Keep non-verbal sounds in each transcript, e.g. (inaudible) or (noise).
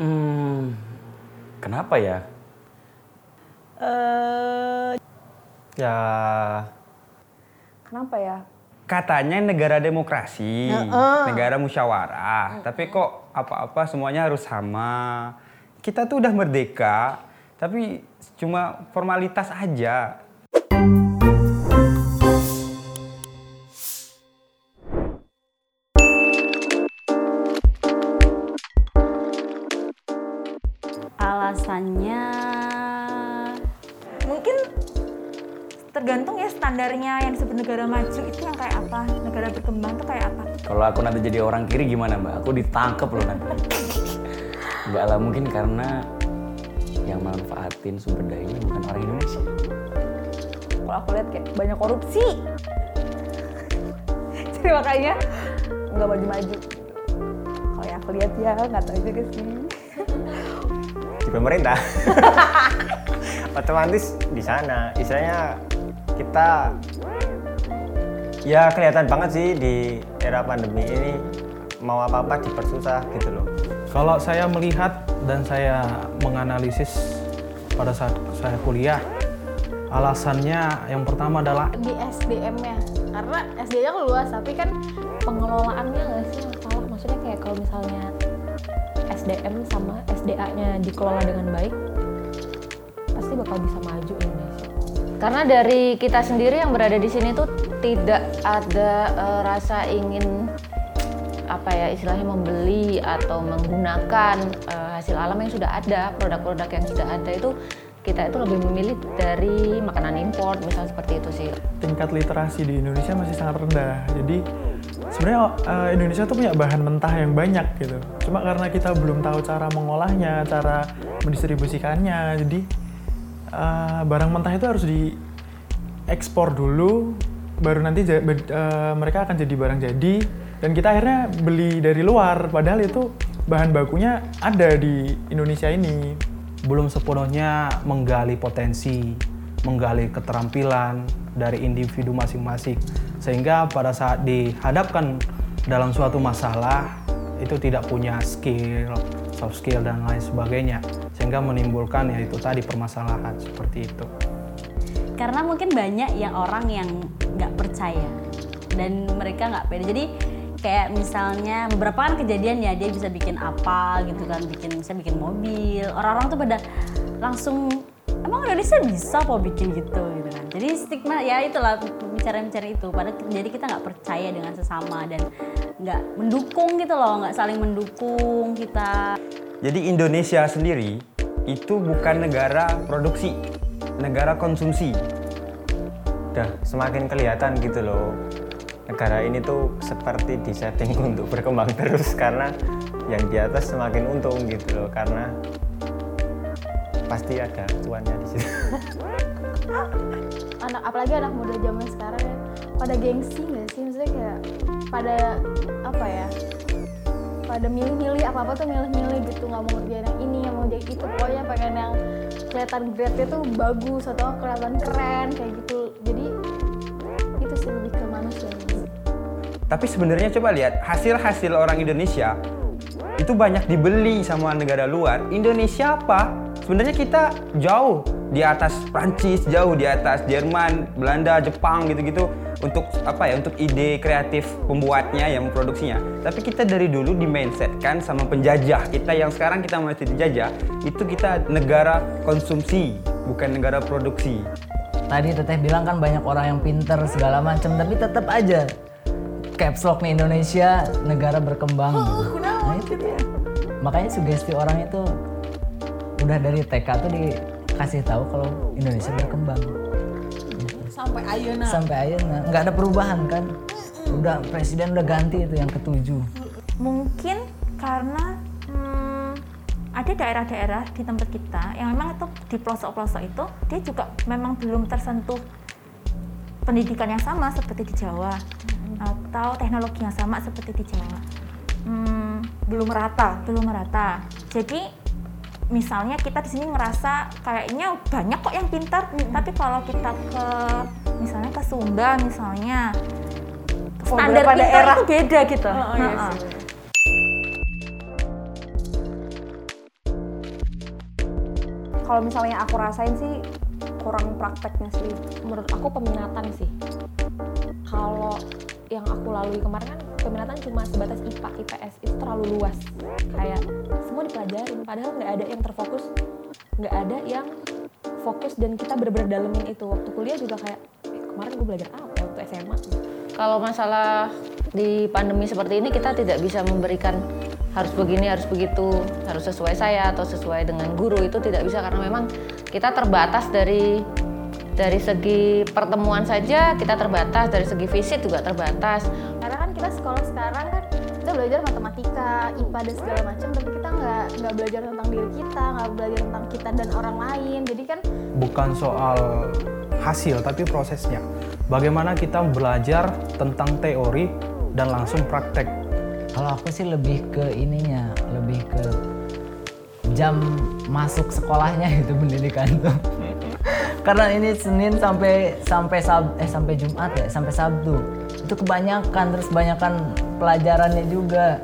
Hmm, kenapa ya? Eh, Ya kenapa ya? Katanya negara demokrasi, Heeh. negara musyawarah, tapi kok apa-apa semuanya harus sama. Kita tuh udah merdeka, tapi cuma formalitas aja. Alasannya Mungkin tergantung ya standarnya yang disebut negara maju itu yang kayak apa, negara berkembang tuh kayak apa. Kalau aku nanti jadi orang kiri gimana mbak? Aku ditangkep loh nanti. Enggak lah, mungkin karena yang manfaatin sumber dayanya bukan orang Indonesia. Kalau aku lihat kayak banyak korupsi. Jadi makanya nggak maju-maju. Kalau yang aku lihat ya nggak tahu juga sih. Di pemerintah. (laughs) Otomatis di sana. Istilahnya kita ya kelihatan banget sih di era pandemi ini mau apa-apa dipersusah gitu loh. Kalau saya melihat dan saya menganalisis pada saat saya kuliah, alasannya yang pertama adalah di SDM-nya karena SDM-nya kan luas tapi kan pengelolaannya nggak sih yang salah maksudnya kayak kalau misalnya SDM sama SDA-nya dikelola dengan baik pasti bakal bisa maju Indonesia. Karena dari kita sendiri yang berada di sini tuh tidak ada eh, rasa ingin apa ya istilahnya membeli atau menggunakan eh, hasil alam yang sudah ada, produk-produk yang sudah ada itu kita itu lebih memilih dari makanan impor misalnya seperti itu sih. tingkat literasi di Indonesia masih sangat rendah. Jadi sebenarnya eh, Indonesia tuh punya bahan mentah yang banyak gitu. Cuma karena kita belum tahu cara mengolahnya, cara mendistribusikannya, jadi eh, barang mentah itu harus diekspor dulu, baru nanti eh, mereka akan jadi barang jadi. Dan kita akhirnya beli dari luar, padahal itu bahan bakunya ada di Indonesia ini. Belum sepenuhnya menggali potensi, menggali keterampilan dari individu masing-masing. Sehingga pada saat dihadapkan dalam suatu masalah, itu tidak punya skill, soft skill, dan lain sebagainya. Sehingga menimbulkan yaitu tadi permasalahan seperti itu. Karena mungkin banyak yang orang yang nggak percaya dan mereka nggak pede. Jadi kayak misalnya beberapa kan kejadian ya dia bisa bikin apa gitu kan, bikin bisa bikin mobil. Orang-orang tuh pada langsung emang Indonesia bisa kok bikin gitu gitu kan. Jadi stigma ya itulah bicara-bicara itu. Pada jadi kita nggak percaya dengan sesama dan nggak mendukung gitu loh, nggak saling mendukung kita. Jadi Indonesia sendiri itu bukan negara produksi, negara konsumsi. Udah semakin kelihatan gitu loh. Negara ini tuh seperti disetting (laughs) untuk berkembang terus karena yang di atas semakin untung gitu loh karena pasti ada cuannya di situ. (laughs) anak apalagi anak muda zaman sekarang ya pada gengsi nggak sih? Maksudnya kayak pada apa ya pada milih-milih apa apa tuh milih-milih gitu nggak mau ngerjain yang ini yang mau jadi itu. Pokoknya pengen yang kelihatan grade-nya tuh bagus atau kelihatan keren kayak gitu. Jadi Tapi sebenarnya coba lihat hasil-hasil orang Indonesia itu banyak dibeli sama negara luar. Indonesia apa? Sebenarnya kita jauh di atas Prancis, jauh di atas Jerman, Belanda, Jepang gitu-gitu untuk apa ya? Untuk ide kreatif pembuatnya yang memproduksinya. Tapi kita dari dulu di mindset kan sama penjajah. Kita yang sekarang kita masih dijajah, itu kita negara konsumsi, bukan negara produksi. Tadi teteh bilang kan banyak orang yang pinter segala macam, tapi tetap aja caps lock nih Indonesia negara berkembang. gitu. Nah itu dia. Makanya sugesti orang itu udah dari TK tuh dikasih tahu kalau Indonesia berkembang. Sampai ayeuna. Sampai akhirnya nggak ada perubahan kan. Udah presiden udah ganti itu yang ketujuh. Mungkin karena hmm, ada daerah-daerah di tempat kita yang memang itu di pelosok-pelosok itu dia juga memang belum tersentuh pendidikan yang sama seperti di Jawa atau teknologi yang sama seperti di Jawa. Hmm, belum merata, belum merata. Jadi misalnya kita di sini ngerasa kayaknya banyak kok yang pintar, tapi kalau kita ke misalnya ke Sumba misalnya standar beberapa pintar daerah. itu beda gitu. Oh, iya Heeh. sih. kalau misalnya aku rasain sih kurang prakteknya sih menurut aku peminatan sih kalau yang aku lalui kemarin kan peminatan cuma sebatas IPA IPS itu terlalu luas. Kayak semua dipelajarin padahal nggak ada yang terfokus nggak ada yang fokus dan kita bener-bener dalemin itu. Waktu kuliah juga kayak eh, kemarin gue belajar apa? Waktu SMA Kalau masalah di pandemi seperti ini kita tidak bisa memberikan harus begini, harus begitu, harus sesuai saya atau sesuai dengan guru itu tidak bisa karena memang kita terbatas dari dari segi pertemuan saja kita terbatas, dari segi visit juga terbatas. karena kan kita sekolah sekarang kan kita belajar matematika, IPA dan segala macam tapi kita nggak nggak belajar tentang diri kita nggak belajar tentang kita dan orang lain jadi kan bukan soal hasil tapi prosesnya. Bagaimana kita belajar tentang teori dan langsung praktek. Kalau aku sih lebih ke ininya, lebih ke jam masuk sekolahnya (laughs) itu pendidikan tuh. Karena ini Senin sampai sampai Sab eh sampai Jumat ya, sampai Sabtu. Itu kebanyakan terus kebanyakan pelajarannya juga.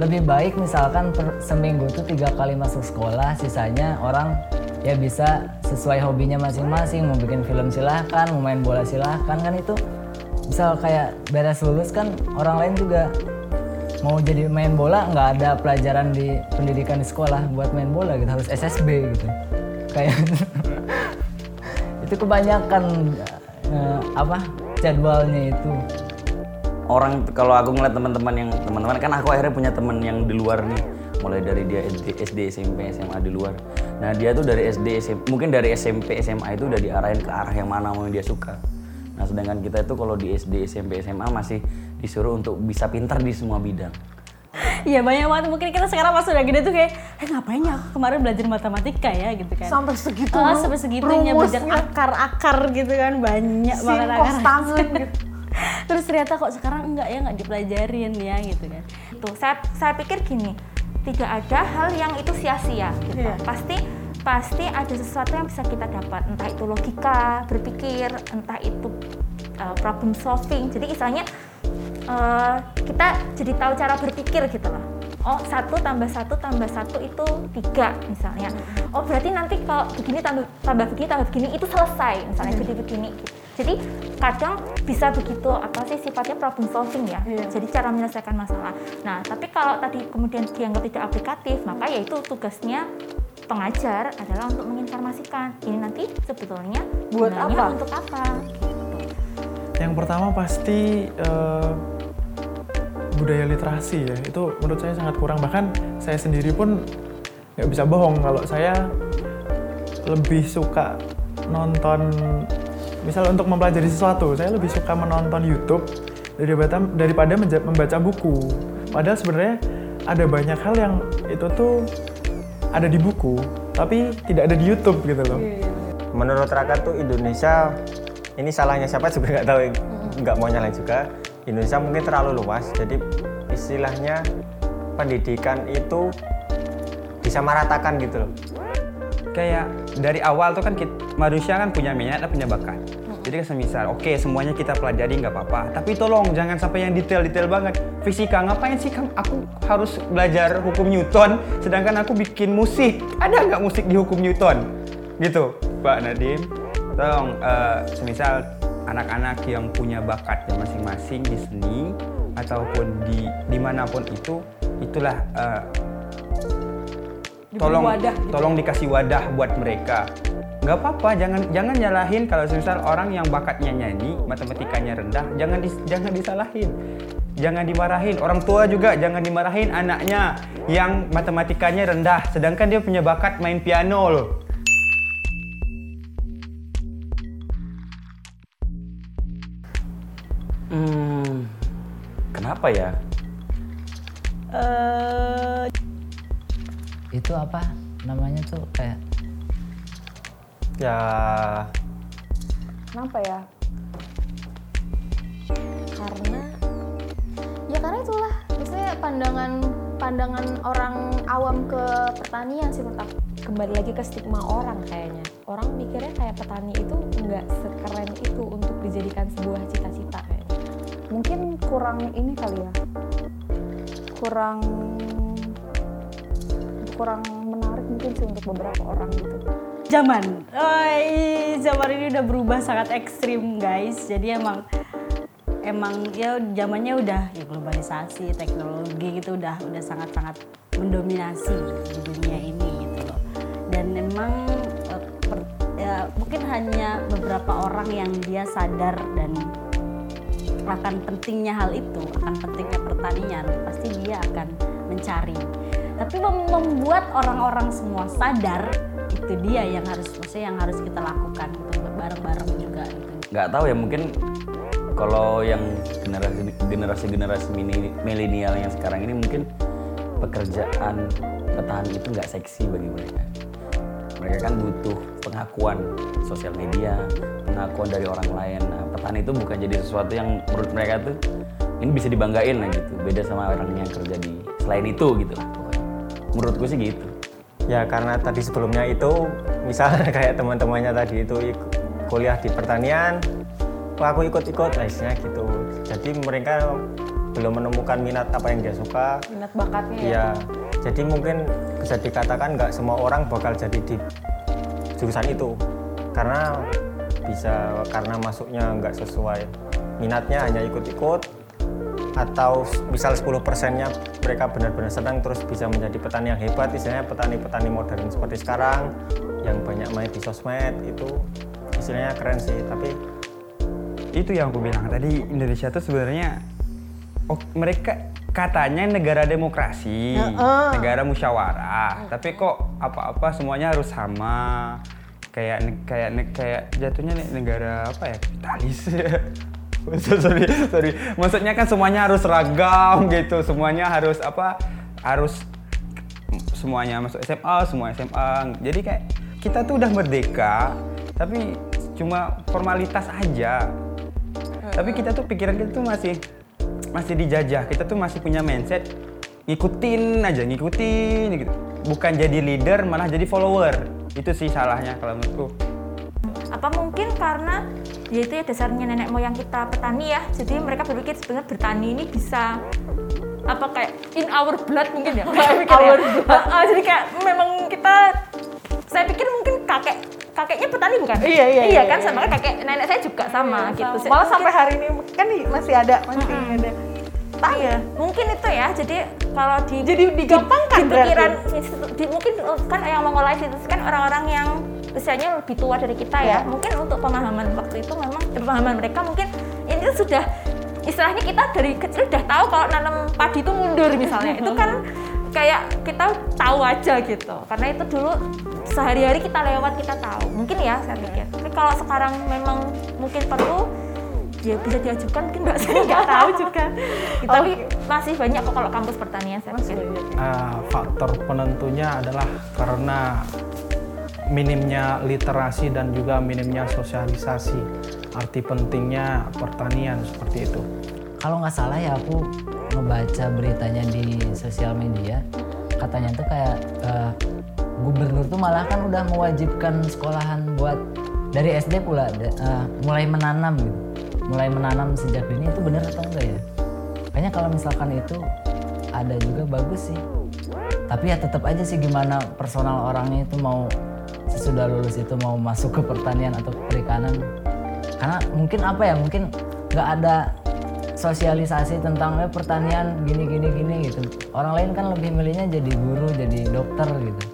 Lebih baik misalkan per seminggu tuh tiga kali masuk sekolah, sisanya orang ya bisa sesuai hobinya masing-masing. Mau bikin film silahkan, mau main bola silahkan kan itu. Misal kayak beres lulus kan orang lain juga mau jadi main bola nggak ada pelajaran di pendidikan di sekolah buat main bola gitu harus SSB gitu kayak (laughs) itu kebanyakan eh, apa jadwalnya itu. Orang kalau aku ngeliat teman-teman yang teman-teman kan aku akhirnya punya teman yang di luar nih. Mulai dari dia SD, SD SMP SMA di luar. Nah dia tuh dari SD SMP mungkin dari SMP SMA itu udah diarahin ke arah yang mana mau dia suka. Nah sedangkan kita itu kalau di SD SMP SMA masih disuruh untuk bisa pintar di semua bidang Iya banyak banget mungkin kita sekarang pas udah gede tuh kayak eh ngapain ya aku kemarin belajar matematika ya gitu kan sampai segitu Oh, sampai segitunya belajar akar-akar gitu kan banyak banget akar gitu. (laughs) terus ternyata kok sekarang enggak ya nggak dipelajarin ya gitu kan Tuh, saya saya pikir gini, tidak ada hal yang itu sia-sia gitu. Iya. Pasti pasti ada sesuatu yang bisa kita dapat, entah itu logika, berpikir, entah itu uh, problem solving. Jadi istilahnya uh, kita jadi tahu cara berpikir gitu loh. Oh satu tambah satu tambah satu itu tiga misalnya. Oh berarti nanti kalau begini tambah tambah begini tambah begini itu selesai misalnya jadi begini. Jadi kadang bisa begitu apa sih sifatnya problem solving ya. Jadi cara menyelesaikan masalah. Nah tapi kalau tadi kemudian dianggap tidak aplikatif maka yaitu tugasnya pengajar adalah untuk menginformasikan ini nanti sebetulnya Buat apa? untuk apa. Yang pertama pasti eh, budaya literasi ya itu menurut saya sangat kurang. Bahkan saya sendiri pun nggak bisa bohong kalau saya lebih suka nonton misal untuk mempelajari sesuatu saya lebih suka menonton YouTube daripada daripada menja- membaca buku. Padahal sebenarnya ada banyak hal yang itu tuh ada di buku tapi tidak ada di YouTube gitu loh. Menurut Raka tuh Indonesia ini salahnya siapa juga nggak tahu nggak mau nyalain juga Indonesia mungkin terlalu luas jadi istilahnya pendidikan itu bisa meratakan gitu loh kayak dari awal tuh kan kita, manusia kan punya minat dan punya bakat. Jadi kan semisal, oke semuanya kita pelajari nggak apa-apa. Tapi tolong jangan sampai yang detail-detail banget. Fisika ngapain sih kan aku harus belajar hukum Newton, sedangkan aku bikin musik. Ada nggak musik di hukum Newton? Gitu, Pak Nadim. Tolong, eh, semisal anak-anak yang punya bakatnya masing-masing di seni ataupun di di mana pun itu, itulah eh, tolong tolong dikasih wadah buat mereka. Nggak apa-apa jangan jangan nyalahin. Kalau misal orang yang bakatnya nyanyi matematikanya rendah jangan dis- jangan disalahin. Jangan dimarahin. Orang tua juga jangan dimarahin anaknya yang matematikanya rendah. Sedangkan dia punya bakat main piano loh hmm, kenapa ya itu apa namanya tuh kayak ya Kenapa ya? Karena ya karena itulah maksudnya pandangan pandangan orang awam ke pertanian sih menurut aku. Kembali lagi ke stigma orang kayaknya. Orang mikirnya kayak petani itu nggak sekeren itu untuk dijadikan sebuah cita-cita kayaknya. Mungkin kurang ini kali ya. Kurang kurang menarik mungkin sih untuk beberapa orang gitu. Zaman. Oi, zaman ini udah berubah sangat ekstrim guys. Jadi emang emang ya zamannya udah ya globalisasi teknologi gitu udah udah sangat sangat mendominasi di dunia ini gitu loh. Dan memang eh, ya, mungkin hanya beberapa orang yang dia sadar dan akan pentingnya hal itu, akan pentingnya pertanian, pasti dia akan mencari. Tapi mem- membuat orang-orang semua sadar itu dia yang harus maksudnya yang harus kita lakukan gitu bareng-bareng juga gitu. nggak tahu ya mungkin kalau yang generasi generasi generasi mini milenial yang sekarang ini mungkin pekerjaan petani itu nggak seksi bagi mereka mereka kan butuh pengakuan sosial media pengakuan dari orang lain nah, petani itu bukan jadi sesuatu yang menurut mereka tuh ini bisa dibanggain lah gitu. Beda sama orang yang kerja di selain itu gitu. Lah pokoknya menurutku sih gitu. Ya karena tadi sebelumnya itu misalnya (laughs) kayak teman-temannya tadi itu kuliah di pertanian, aku ikut-ikut lah gitu. Jadi mereka belum menemukan minat apa yang dia suka. minat bakatnya ya? Ya, jadi mungkin bisa dikatakan nggak semua orang bakal jadi di jurusan itu. Karena bisa karena masuknya nggak sesuai. Minatnya hanya ikut-ikut atau misal 10 persennya mereka benar-benar senang terus bisa menjadi petani yang hebat. Istilahnya petani-petani modern seperti sekarang yang banyak main di sosmed itu istilahnya keren sih. Tapi itu yang aku bilang tadi Indonesia tuh sebenarnya oh, mereka katanya negara demokrasi, negara musyawarah, tapi kok apa-apa semuanya harus sama. Kayak kayak kayak jatuhnya ne- negara apa ya? Kapitalis. (laughs) sorry, sorry. Maksudnya kan semuanya harus seragam gitu, semuanya harus apa? Harus semuanya masuk SMA, semua SMA. Jadi kayak kita tuh udah merdeka, tapi cuma formalitas aja. Tapi kita tuh pikiran kita tuh masih masih dijajah. Kita tuh masih punya mindset ngikutin aja, ngikutin gitu. Bukan jadi leader, malah jadi follower. Itu sih salahnya kalau menurutku. apa mungkin karena ya itu ya dasarnya nenek moyang kita petani ya jadi mereka berpikir sebenarnya bertani ini bisa apa kayak in our blood mungkin ya (laughs) kayak mikir ya. Ah, jadi kayak memang kita saya pikir mungkin kakek kakeknya petani bukan Iya, iya, iya, kan iya. sama kakek nenek saya juga sama gitu Saya- malah sampai hari ini kan masih ada masih ada Iya, mungkin itu ya. Jadi kalau di Jadi digampangkan di, di pikiran institu- di, mungkin uh, kan yang mengolah itu kan orang-orang yang usianya lebih tua dari kita ya. Mungkin untuk pemahaman waktu itu memang eh, pemahaman mereka mungkin ini sudah istilahnya kita dari kecil udah tahu kalau nanam padi itu mundur misalnya. itu kan (laughs) kayak kita tahu aja gitu. Karena itu dulu sehari-hari kita lewat kita tahu. Mungkin ya saya pikir. Tapi kalau sekarang memang mungkin perlu ya bisa diajukan mungkin nggak (laughs) saya nggak tahu juga. (laughs) Tapi masih banyak kok kalau kampus pertanian saya pikir. Uh, faktor penentunya adalah karena minimnya literasi dan juga minimnya sosialisasi. Arti pentingnya pertanian seperti itu. kalau nggak salah ya aku ngebaca beritanya di sosial media. Katanya tuh kayak eh, gubernur tuh malah kan udah mewajibkan sekolahan buat dari SD pula eh, mulai menanam gitu mulai menanam sejak dini itu benar atau enggak ya? Kayaknya kalau misalkan itu ada juga bagus sih. Tapi ya tetap aja sih gimana personal orangnya itu mau sesudah lulus itu mau masuk ke pertanian atau perikanan. Karena mungkin apa ya mungkin nggak ada sosialisasi tentang eh, pertanian gini gini gini gitu. Orang lain kan lebih milihnya jadi guru jadi dokter gitu